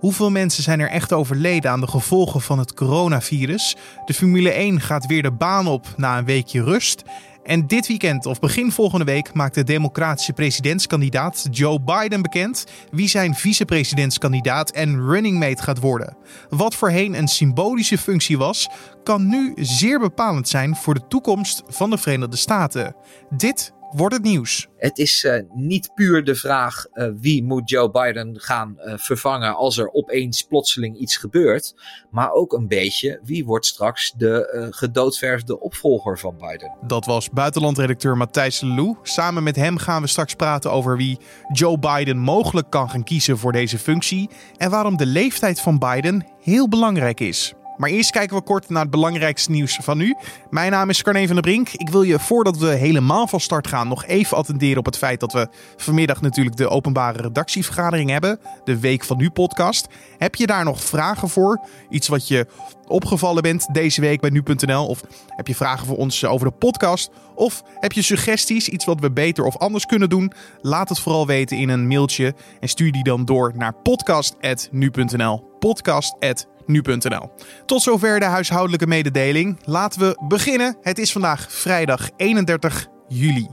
Hoeveel mensen zijn er echt overleden aan de gevolgen van het coronavirus? De Formule 1 gaat weer de baan op na een weekje rust. En dit weekend of begin volgende week maakt de democratische presidentskandidaat Joe Biden bekend wie zijn vicepresidentskandidaat en running mate gaat worden. Wat voorheen een symbolische functie was, kan nu zeer bepalend zijn voor de toekomst van de Verenigde Staten. Dit wordt het nieuws. Het is uh, niet puur de vraag uh, wie moet Joe Biden gaan uh, vervangen als er opeens plotseling iets gebeurt. Maar ook een beetje wie wordt straks de gedoodverfde opvolger van Biden. Dat was buitenlandredacteur Matthijs Lelou. Samen met hem gaan we straks praten over wie Joe Biden mogelijk kan gaan kiezen voor deze functie. En waarom de leeftijd van Biden heel belangrijk is. Maar eerst kijken we kort naar het belangrijkste nieuws van nu. Mijn naam is Carne van der Brink. Ik wil je voordat we helemaal van start gaan nog even attenderen op het feit dat we vanmiddag natuurlijk de openbare redactievergadering hebben. De Week van Nu podcast. Heb je daar nog vragen voor? Iets wat je opgevallen bent deze week bij nu.nl? Of heb je vragen voor ons over de podcast? Of heb je suggesties, iets wat we beter of anders kunnen doen? Laat het vooral weten in een mailtje en stuur die dan door naar podcast.nu.nl. Podcast.nu.nl nu.nl. Tot zover de huishoudelijke mededeling. Laten we beginnen. Het is vandaag vrijdag 31 juli.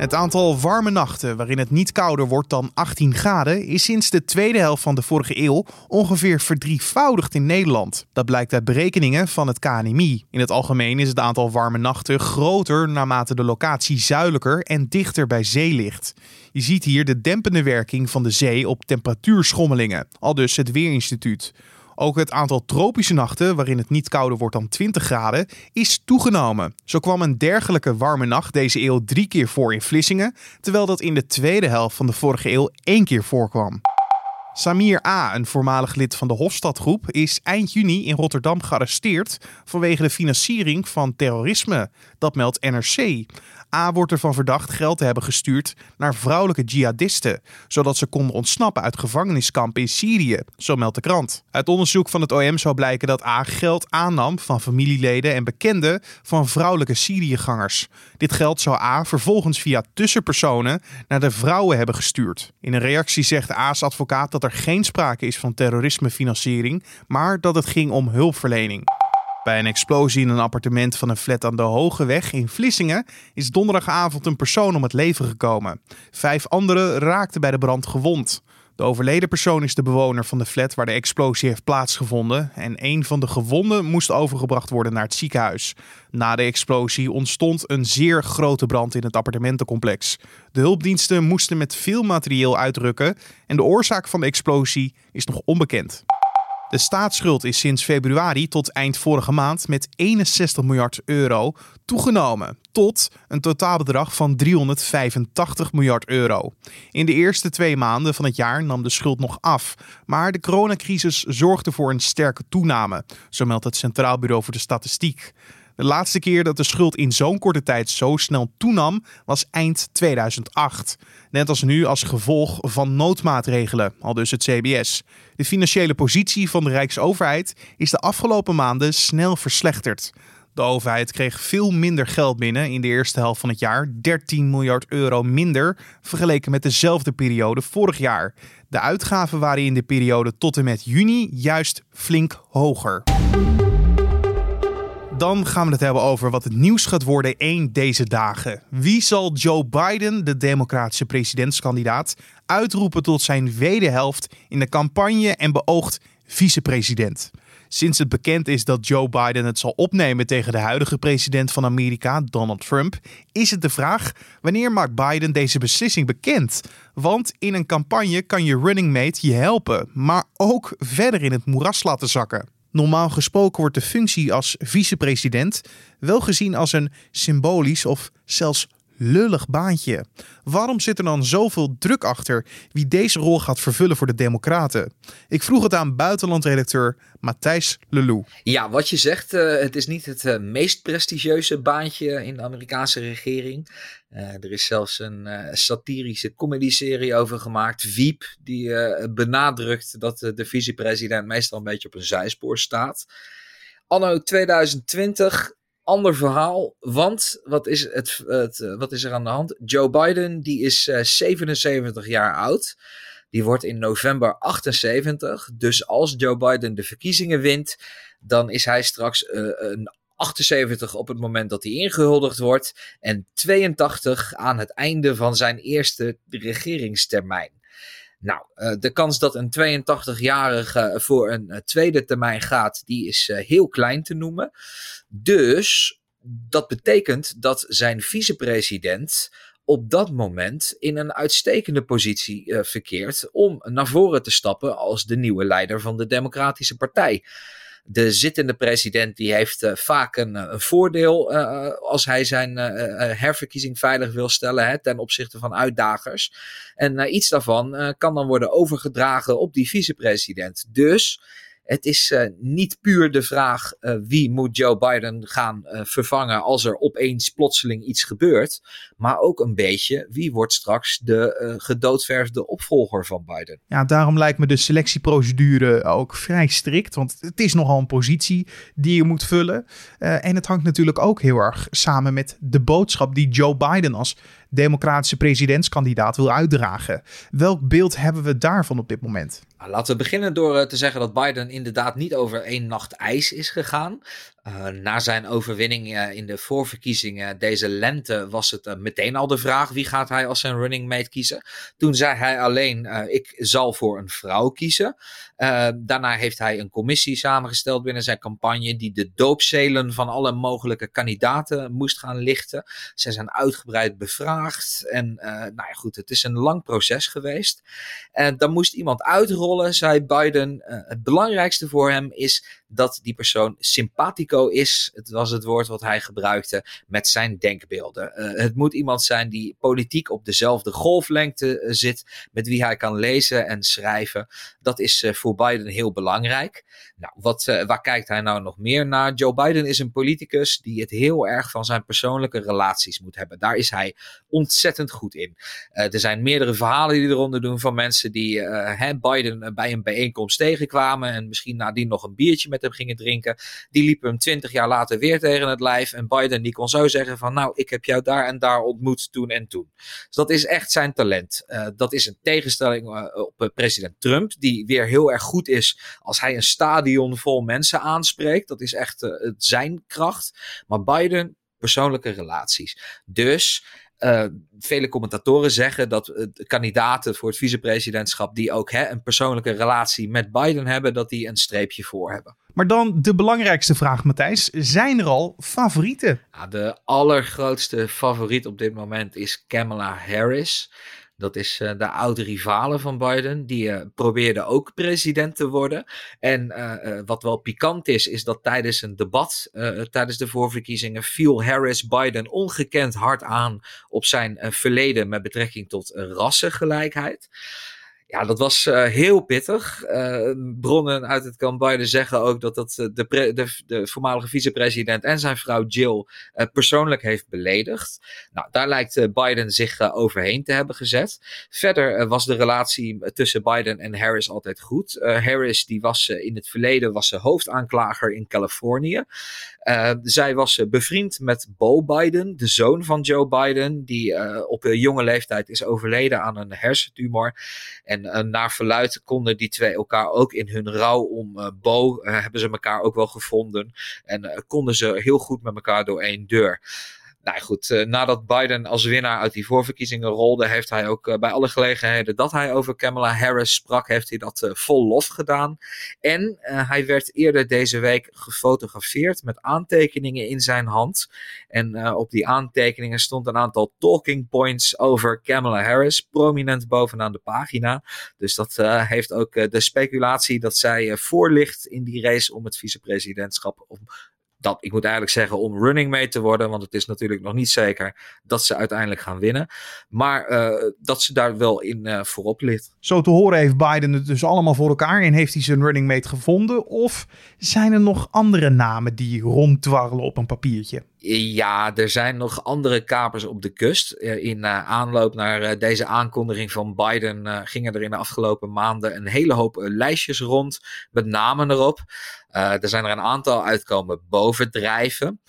Het aantal warme nachten waarin het niet kouder wordt dan 18 graden is sinds de tweede helft van de vorige eeuw ongeveer verdrievoudigd in Nederland. Dat blijkt uit berekeningen van het KNMI. In het algemeen is het aantal warme nachten groter naarmate de locatie zuidelijker en dichter bij zee ligt. Je ziet hier de dempende werking van de zee op temperatuurschommelingen, al dus het Weerinstituut. Ook het aantal tropische nachten, waarin het niet kouder wordt dan 20 graden, is toegenomen. Zo kwam een dergelijke warme nacht deze eeuw drie keer voor in Vlissingen, terwijl dat in de tweede helft van de vorige eeuw één keer voorkwam. Samir A., een voormalig lid van de Hofstadgroep, is eind juni in Rotterdam gearresteerd vanwege de financiering van terrorisme. Dat meldt NRC. A wordt ervan verdacht geld te hebben gestuurd naar vrouwelijke jihadisten, zodat ze konden ontsnappen uit gevangeniskampen in Syrië, zo meldt de krant. Uit onderzoek van het OM zou blijken dat A geld aannam van familieleden en bekenden van vrouwelijke Syriëgangers. Dit geld zou A vervolgens via tussenpersonen naar de vrouwen hebben gestuurd. In een reactie zegt A's advocaat dat er geen sprake is van terrorismefinanciering, maar dat het ging om hulpverlening. Bij een explosie in een appartement van een flat aan de Hogeweg in Vlissingen is donderdagavond een persoon om het leven gekomen. Vijf anderen raakten bij de brand gewond. De overleden persoon is de bewoner van de flat waar de explosie heeft plaatsgevonden en een van de gewonden moest overgebracht worden naar het ziekenhuis. Na de explosie ontstond een zeer grote brand in het appartementencomplex. De hulpdiensten moesten met veel materieel uitrukken en de oorzaak van de explosie is nog onbekend. De staatsschuld is sinds februari tot eind vorige maand met 61 miljard euro toegenomen tot een totaalbedrag van 385 miljard euro. In de eerste twee maanden van het jaar nam de schuld nog af, maar de coronacrisis zorgde voor een sterke toename, zo meldt het Centraal Bureau voor de Statistiek. De laatste keer dat de schuld in zo'n korte tijd zo snel toenam was eind 2008. Net als nu als gevolg van noodmaatregelen, al dus het CBS. De financiële positie van de Rijksoverheid is de afgelopen maanden snel verslechterd. De overheid kreeg veel minder geld binnen in de eerste helft van het jaar, 13 miljard euro minder vergeleken met dezelfde periode vorig jaar. De uitgaven waren in de periode tot en met juni juist flink hoger. Dan gaan we het hebben over wat het nieuws gaat worden één deze dagen. Wie zal Joe Biden, de democratische presidentskandidaat, uitroepen tot zijn wederhelft in de campagne en beoogd vicepresident? Sinds het bekend is dat Joe Biden het zal opnemen tegen de huidige president van Amerika, Donald Trump, is het de vraag wanneer maakt Biden deze beslissing bekend? Want in een campagne kan je running mate je helpen, maar ook verder in het moeras laten zakken. Normaal gesproken wordt de functie als vicepresident wel gezien als een symbolisch of zelfs lullig baantje. Waarom zit er dan zoveel druk achter wie deze rol gaat vervullen voor de Democraten? Ik vroeg het aan buitenlandredacteur Matthijs Lelou. Ja, wat je zegt, uh, het is niet het uh, meest prestigieuze baantje in de Amerikaanse regering. Uh, er is zelfs een satirische comedyserie over gemaakt, Wiep, die benadrukt dat de vicepresident meestal een beetje op een zijspoor staat. Anno 2020 ander verhaal. Want wat is, het, het, wat is er aan de hand? Joe Biden die is 77 jaar oud. Die wordt in november 78. Dus als Joe Biden de verkiezingen wint, dan is hij straks uh, een 78 op het moment dat hij ingehuldigd wordt. En 82 aan het einde van zijn eerste regeringstermijn. Nou, uh, de kans dat een 82-jarige voor een uh, tweede termijn gaat, die is uh, heel klein te noemen. Dus dat betekent dat zijn vicepresident op dat moment in een uitstekende positie verkeert om naar voren te stappen als de nieuwe leider van de Democratische Partij. De zittende president die heeft uh, vaak een, een voordeel uh, als hij zijn herverkiezing veilig wil stellen hè, ten opzichte van uitdagers. En iets daarvan kan dan worden overgedragen op die vicepresident. Dus het is uh, niet puur de vraag uh, wie moet Joe Biden gaan uh, vervangen als er opeens plotseling iets gebeurt. Maar ook een beetje wie wordt straks de gedoodverfde opvolger van Biden. Ja, daarom lijkt me de selectieprocedure ook vrij strikt. Want het is nogal een positie die je moet vullen. en het hangt natuurlijk ook heel erg samen met de boodschap die Joe Biden als democratische presidentskandidaat wil uitdragen. Welk beeld hebben we daarvan op dit moment? Nou, laten we beginnen door te zeggen dat Biden inderdaad niet over één nacht ijs is gegaan. Uh, na zijn overwinning uh, in de voorverkiezingen deze lente was het meteen al de vraag wie gaat hij als zijn running mate kiezen. Toen zei hij alleen ik zal voor een vrouw kiezen. daarna heeft hij een commissie samengesteld binnen zijn campagne die de doopzelen van alle mogelijke kandidaten moest gaan lichten. Ze zijn uitgebreid bevraagd en nou ja goed, het is een lang proces geweest. En dan moest iemand uitrollen, zei Biden. het belangrijkste voor hem is dat die persoon sympathico is. Het was het woord wat hij gebruikte met zijn denkbeelden. Uh, het moet iemand zijn die politiek op dezelfde golflengte zit, met wie hij kan lezen en schrijven. Dat is voor Biden heel belangrijk. Nou, wat, waar kijkt hij nou nog meer naar? Joe Biden is een politicus die het heel erg van zijn persoonlijke relaties moet hebben. Daar is hij ontzettend goed in. er zijn meerdere verhalen die eronder doen van mensen die Biden bij een bijeenkomst tegenkwamen en misschien nadien nog een biertje met hem gingen drinken. Die liepen hem twintig jaar later weer tegen het lijf. En Biden die kon zo zeggen van nou, ik heb jou daar en daar ontmoet toen en toen. Dus dat is echt zijn talent. Dat is een tegenstelling op president Trump, die weer heel erg goed is als hij een stadion vol mensen aanspreekt. Dat is echt zijn kracht. Maar Biden, persoonlijke relaties. Dus uh, vele commentatoren zeggen dat uh, kandidaten voor het vicepresidentschap die ook hè, een persoonlijke relatie met Biden hebben, dat die een streepje voor hebben. Maar dan de belangrijkste vraag, Matthijs. Zijn er al favorieten? Ja, de allergrootste favoriet op dit moment is Kamala Harris. Dat is uh, de oude rivale van Biden. Die uh, probeerde ook president te worden. En uh, wat wel pikant is, is dat tijdens een debat, tijdens de voorverkiezingen, viel Harris Biden ongekend hard aan op zijn verleden met betrekking tot rassengelijkheid. Ja, dat was uh, heel pittig. Uh, bronnen uit het kamp Biden zeggen ook dat dat de, de, de voormalige vicepresident en zijn vrouw Jill persoonlijk heeft beledigd. Nou, daar lijkt Biden zich overheen te hebben gezet. Verder was de relatie tussen Biden en Harris altijd goed. Harris die was in het verleden was hoofdaanklager in Californië. zij was bevriend met Bo Biden, de zoon van Joe Biden, die op jonge leeftijd is overleden aan een hersentumor. En en uh, naar verluid konden die twee elkaar ook in hun rouw om uh, Bo, uh, hebben ze elkaar ook wel gevonden. En konden ze heel goed met elkaar door één deur. Nou goed, uh, nadat Biden als winnaar uit die voorverkiezingen rolde, heeft hij ook uh, bij alle gelegenheden dat hij over Kamala Harris sprak, heeft hij dat uh, vol lof gedaan. En hij werd eerder deze week gefotografeerd met aantekeningen in zijn hand. En op die aantekeningen stond een aantal talking points over Kamala Harris, prominent bovenaan de pagina. Dus dat heeft ook de speculatie dat zij voorligt in die race om het vicepresidentschap om dat, ik moet eigenlijk zeggen, om running mate te worden. Want het is natuurlijk nog niet zeker dat ze uiteindelijk gaan winnen. Maar uh, dat ze daar wel in uh, voorop ligt. Zo te horen heeft Biden het dus allemaal voor elkaar. En heeft hij zijn running mate gevonden? Of zijn er nog andere namen die ronddwarrelen op een papiertje? Ja, er zijn nog andere kapers op de kust. Eh, in uh, aanloop naar uh, deze aankondiging van Biden gingen er in de afgelopen maanden een hele hoop lijstjes rond met namen erop. er zijn er een aantal uitkomen bovendrijven.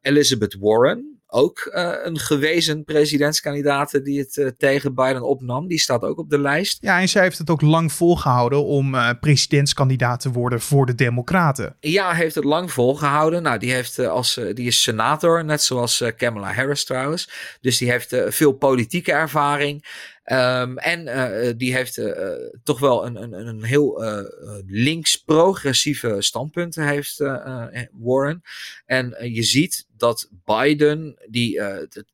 Elizabeth Warren, ook een gewezen presidentskandidaat die het tegen Biden opnam. Die staat ook op de lijst. Ja, en zij heeft het ook lang volgehouden om presidentskandidaat te worden voor de Democraten. Ja, heeft het lang volgehouden. Nou, die, heeft, als, die is senator, net zoals Kamala Harris trouwens. Dus die heeft veel politieke ervaring. Um, en uh, die heeft uh, toch wel een, een, een heel uh, links-progressieve standpunten, heeft Warren. En je ziet dat Biden, die,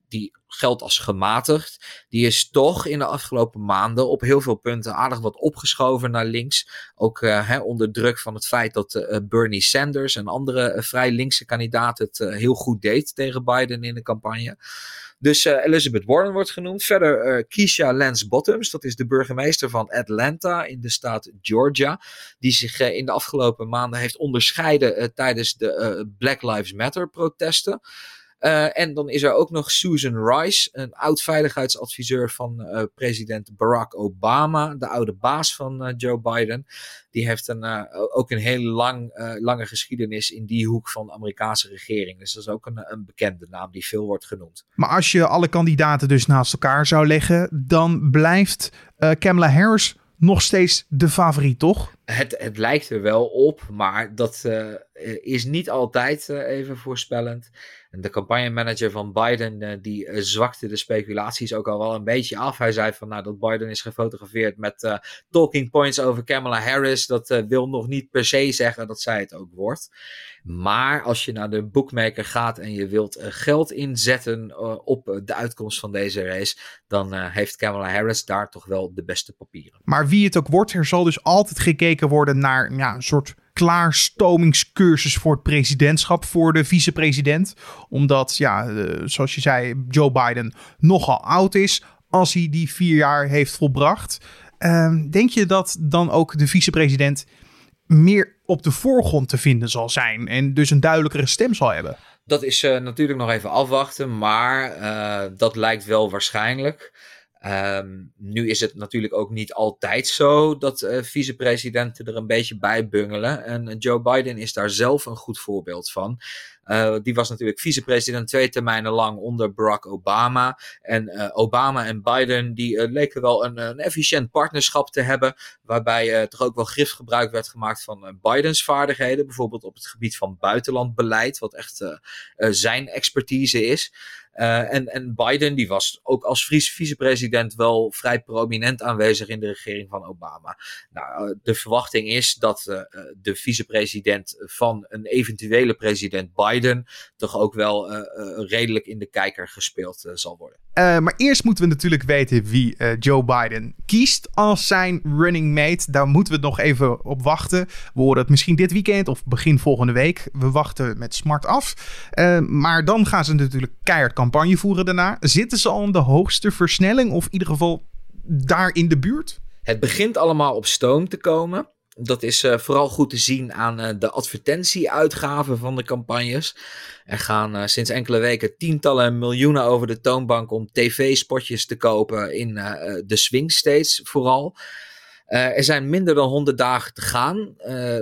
die geldt als gematigd, die is toch in de afgelopen maanden op heel veel punten aardig wat opgeschoven naar links. Ook hè, onder druk van het feit dat Bernie Sanders en andere vrij linkse kandidaten het heel goed deed tegen Biden in de campagne. Dus Elizabeth Warren wordt genoemd. Verder Keisha Lance Bottoms, dat is de burgemeester van Atlanta in de staat Georgia. Die zich in de afgelopen maanden heeft onderscheiden tijdens de Black Lives Matter protesten. Uh, en dan is er ook nog Susan Rice, een oud veiligheidsadviseur van uh, president Barack Obama, de oude baas van uh, Joe Biden. Die heeft een, ook een hele lang, lange geschiedenis in die hoek van de Amerikaanse regering. Dus dat is ook een, een bekende naam die veel wordt genoemd. Maar als je alle kandidaten dus naast elkaar zou leggen, dan blijft Kamala Harris nog steeds de favoriet, toch? Het, het lijkt er wel op, maar dat is niet altijd even voorspellend. En de campagnemanager van Biden, uh, die zwakte de speculaties ook al wel een beetje af. Hij zei van nou, dat Biden is gefotografeerd met talking points over Kamala Harris. Dat wil nog niet per se zeggen dat zij het ook wordt. Maar als je naar de bookmaker gaat en je wilt geld inzetten op de uitkomst van deze race, dan heeft Kamala Harris daar toch wel de beste papieren. Maar wie het ook wordt, er zal dus altijd gekeken worden naar ja, een soort klaarstomingscursus voor het presidentschap voor de vicepresident. Omdat, ja, uh, zoals je zei, Joe Biden nogal oud is als hij die vier jaar heeft volbracht. Uh, denk je dat dan ook de vicepresident meer op de voorgrond te vinden zal zijn en dus een duidelijkere stem zal hebben? Dat is uh, natuurlijk nog even afwachten, maar uh, dat lijkt wel waarschijnlijk. Um, nu is het natuurlijk ook niet altijd zo dat uh, vicepresidenten er een beetje bij bungelen. En Joe Biden is daar zelf een goed voorbeeld van. Uh, die was natuurlijk vicepresident twee termijnen lang onder Barack Obama. En uh, Obama en Biden die leken wel een, een, efficiënt partnerschap te hebben. Waarbij toch ook wel grif gebruik werd gemaakt van Bidens vaardigheden. Bijvoorbeeld op het gebied van buitenlandbeleid, wat echt zijn expertise is. En, en Biden, die was ook als vicepresident wel vrij prominent aanwezig in de regering van Obama. Nou, de verwachting is dat de vicepresident van een eventuele president Biden toch ook wel redelijk in de kijker gespeeld zal worden. maar eerst moeten we natuurlijk weten wie Joe Biden kiest als zijn running mate. Daar moeten we nog even op wachten. We horen het misschien dit weekend of begin volgende week. We wachten met smart af. maar dan gaan ze natuurlijk keihard campagne voeren daarna. Zitten ze al in de hoogste versnelling of in ieder geval daar in de buurt? Het begint allemaal op stoom te komen. Dat is uh, vooral goed te zien aan uh, de advertentieuitgaven van de campagnes. Er gaan uh, sinds enkele weken tientallen miljoenen over de toonbank om tv-spotjes te kopen in de swing states vooral. er zijn minder dan 100 dagen te gaan.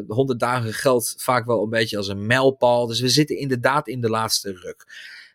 100 dagen geldt vaak wel een beetje als een mijlpaal. Dus we zitten inderdaad in de laatste ruk.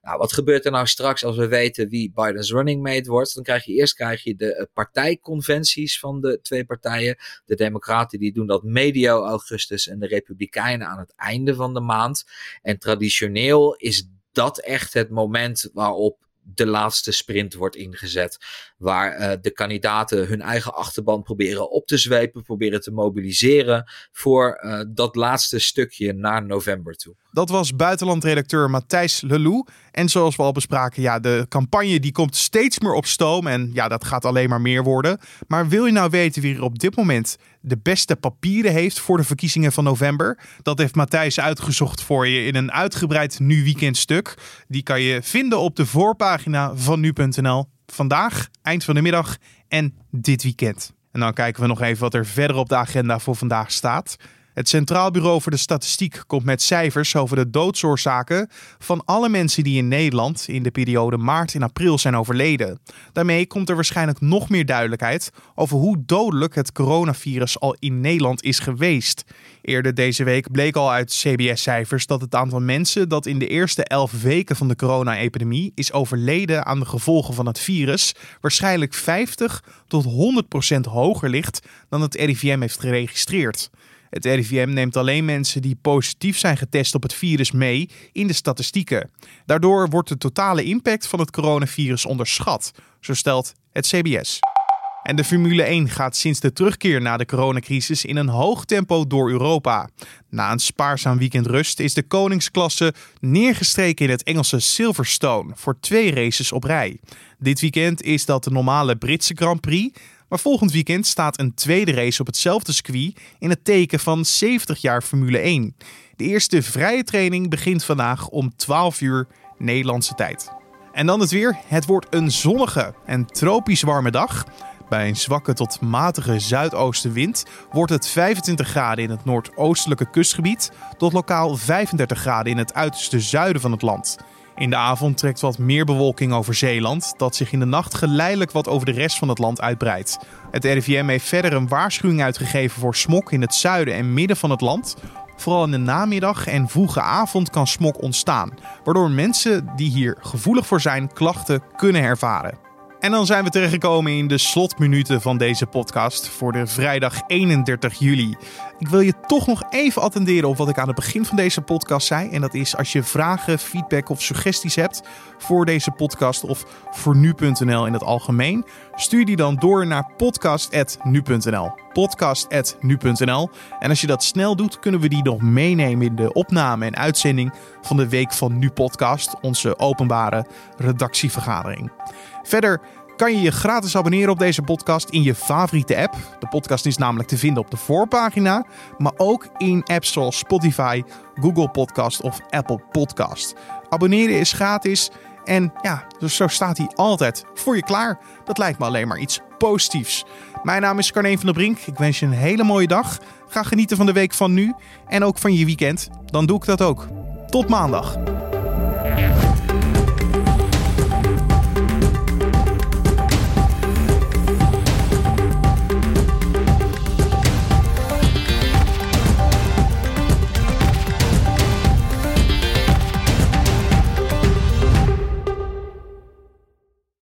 Nou, wat gebeurt er nou straks als we weten wie Bidens running mate wordt? Dan krijg je eerst krijg je de uh, partijconventies van de twee partijen. De Democraten die doen dat medio augustus en de Republikeinen aan het einde van de maand. En traditioneel is dat echt het moment waarop de laatste sprint wordt ingezet. Waar uh, de kandidaten hun eigen achterban proberen op te zwepen, proberen te mobiliseren voor uh, dat laatste stukje naar november toe. Dat was buitenlandredacteur Matthijs Lelou. En zoals we al bespraken, ja, de campagne die komt steeds meer op stoom. En ja, dat gaat alleen maar meer worden. Maar wil je nou weten wie er op dit moment de beste papieren heeft voor de verkiezingen van november? Dat heeft Matthijs uitgezocht voor je in een uitgebreid Nu Weekend stuk. Die kan je vinden op de voorpagina van nu.nl. Vandaag, eind van de middag en dit weekend. En dan kijken we nog even wat er verder op de agenda voor vandaag staat. Het Centraal Bureau voor de Statistiek komt met cijfers over de doodsoorzaken van alle mensen die in Nederland in de periode maart en april zijn overleden. Daarmee komt er waarschijnlijk nog meer duidelijkheid over hoe dodelijk het coronavirus al in Nederland is geweest. Eerder deze week bleek al uit CBS-cijfers dat het aantal mensen dat in de eerste elf weken van de corona-epidemie is overleden aan de gevolgen van het virus waarschijnlijk 50 tot 100 procent hoger ligt dan het RIVM heeft geregistreerd. Het RIVM neemt alleen mensen die positief zijn getest op het virus mee in de statistieken. Daardoor wordt de totale impact van het coronavirus onderschat, zo stelt het CBS. En de Formule 1 gaat sinds de terugkeer na de coronacrisis in een hoog tempo door Europa. Na een spaarzaam weekend rust is de koningsklasse neergestreken in het Engelse Silverstone voor twee races op rij. Dit weekend is dat de normale Britse Grand Prix, maar volgend weekend staat een tweede race op hetzelfde circuit in het teken van 70 jaar Formule 1. De eerste vrije training begint vandaag om 12 uur Nederlandse tijd. En dan het weer. Het wordt een zonnige en tropisch warme dag. Bij een zwakke tot matige zuidoostenwind wordt het 25 graden in het noordoostelijke kustgebied tot lokaal 35 graden in het uiterste zuiden van het land. In de avond trekt wat meer bewolking over Zeeland, dat zich in de nacht geleidelijk wat over de rest van het land uitbreidt. Het RIVM heeft verder een waarschuwing uitgegeven voor smok in het zuiden en midden van het land. Vooral in de namiddag en vroege avond kan smok ontstaan, waardoor mensen die hier gevoelig voor zijn klachten kunnen ervaren. En dan zijn we terechtgekomen in de slotminuten van deze podcast voor de vrijdag 31 juli. Ik wil je toch nog even attenderen op wat ik aan het begin van deze podcast zei. En dat is als je vragen, feedback of suggesties hebt voor deze podcast of voor nu.nl in het algemeen, stuur die dan door naar podcast.nu.nl. Podcast.nu.nl. En als je dat snel doet, kunnen we die nog meenemen in de opname en uitzending van de Week van Nu podcast, onze openbare redactievergadering. Verder kan je je gratis abonneren op deze podcast in je favoriete app. De podcast is namelijk te vinden op de voorpagina, maar ook in apps zoals Spotify, Google Podcast of Apple Podcast. Abonneren is gratis en ja, dus zo staat hij altijd voor je klaar. Dat lijkt me alleen maar iets positiefs. Mijn naam is Carne van der Brink. Ik wens je een hele mooie dag. Ga genieten van de week van nu en ook van je weekend. Dan doe ik dat ook. Tot maandag.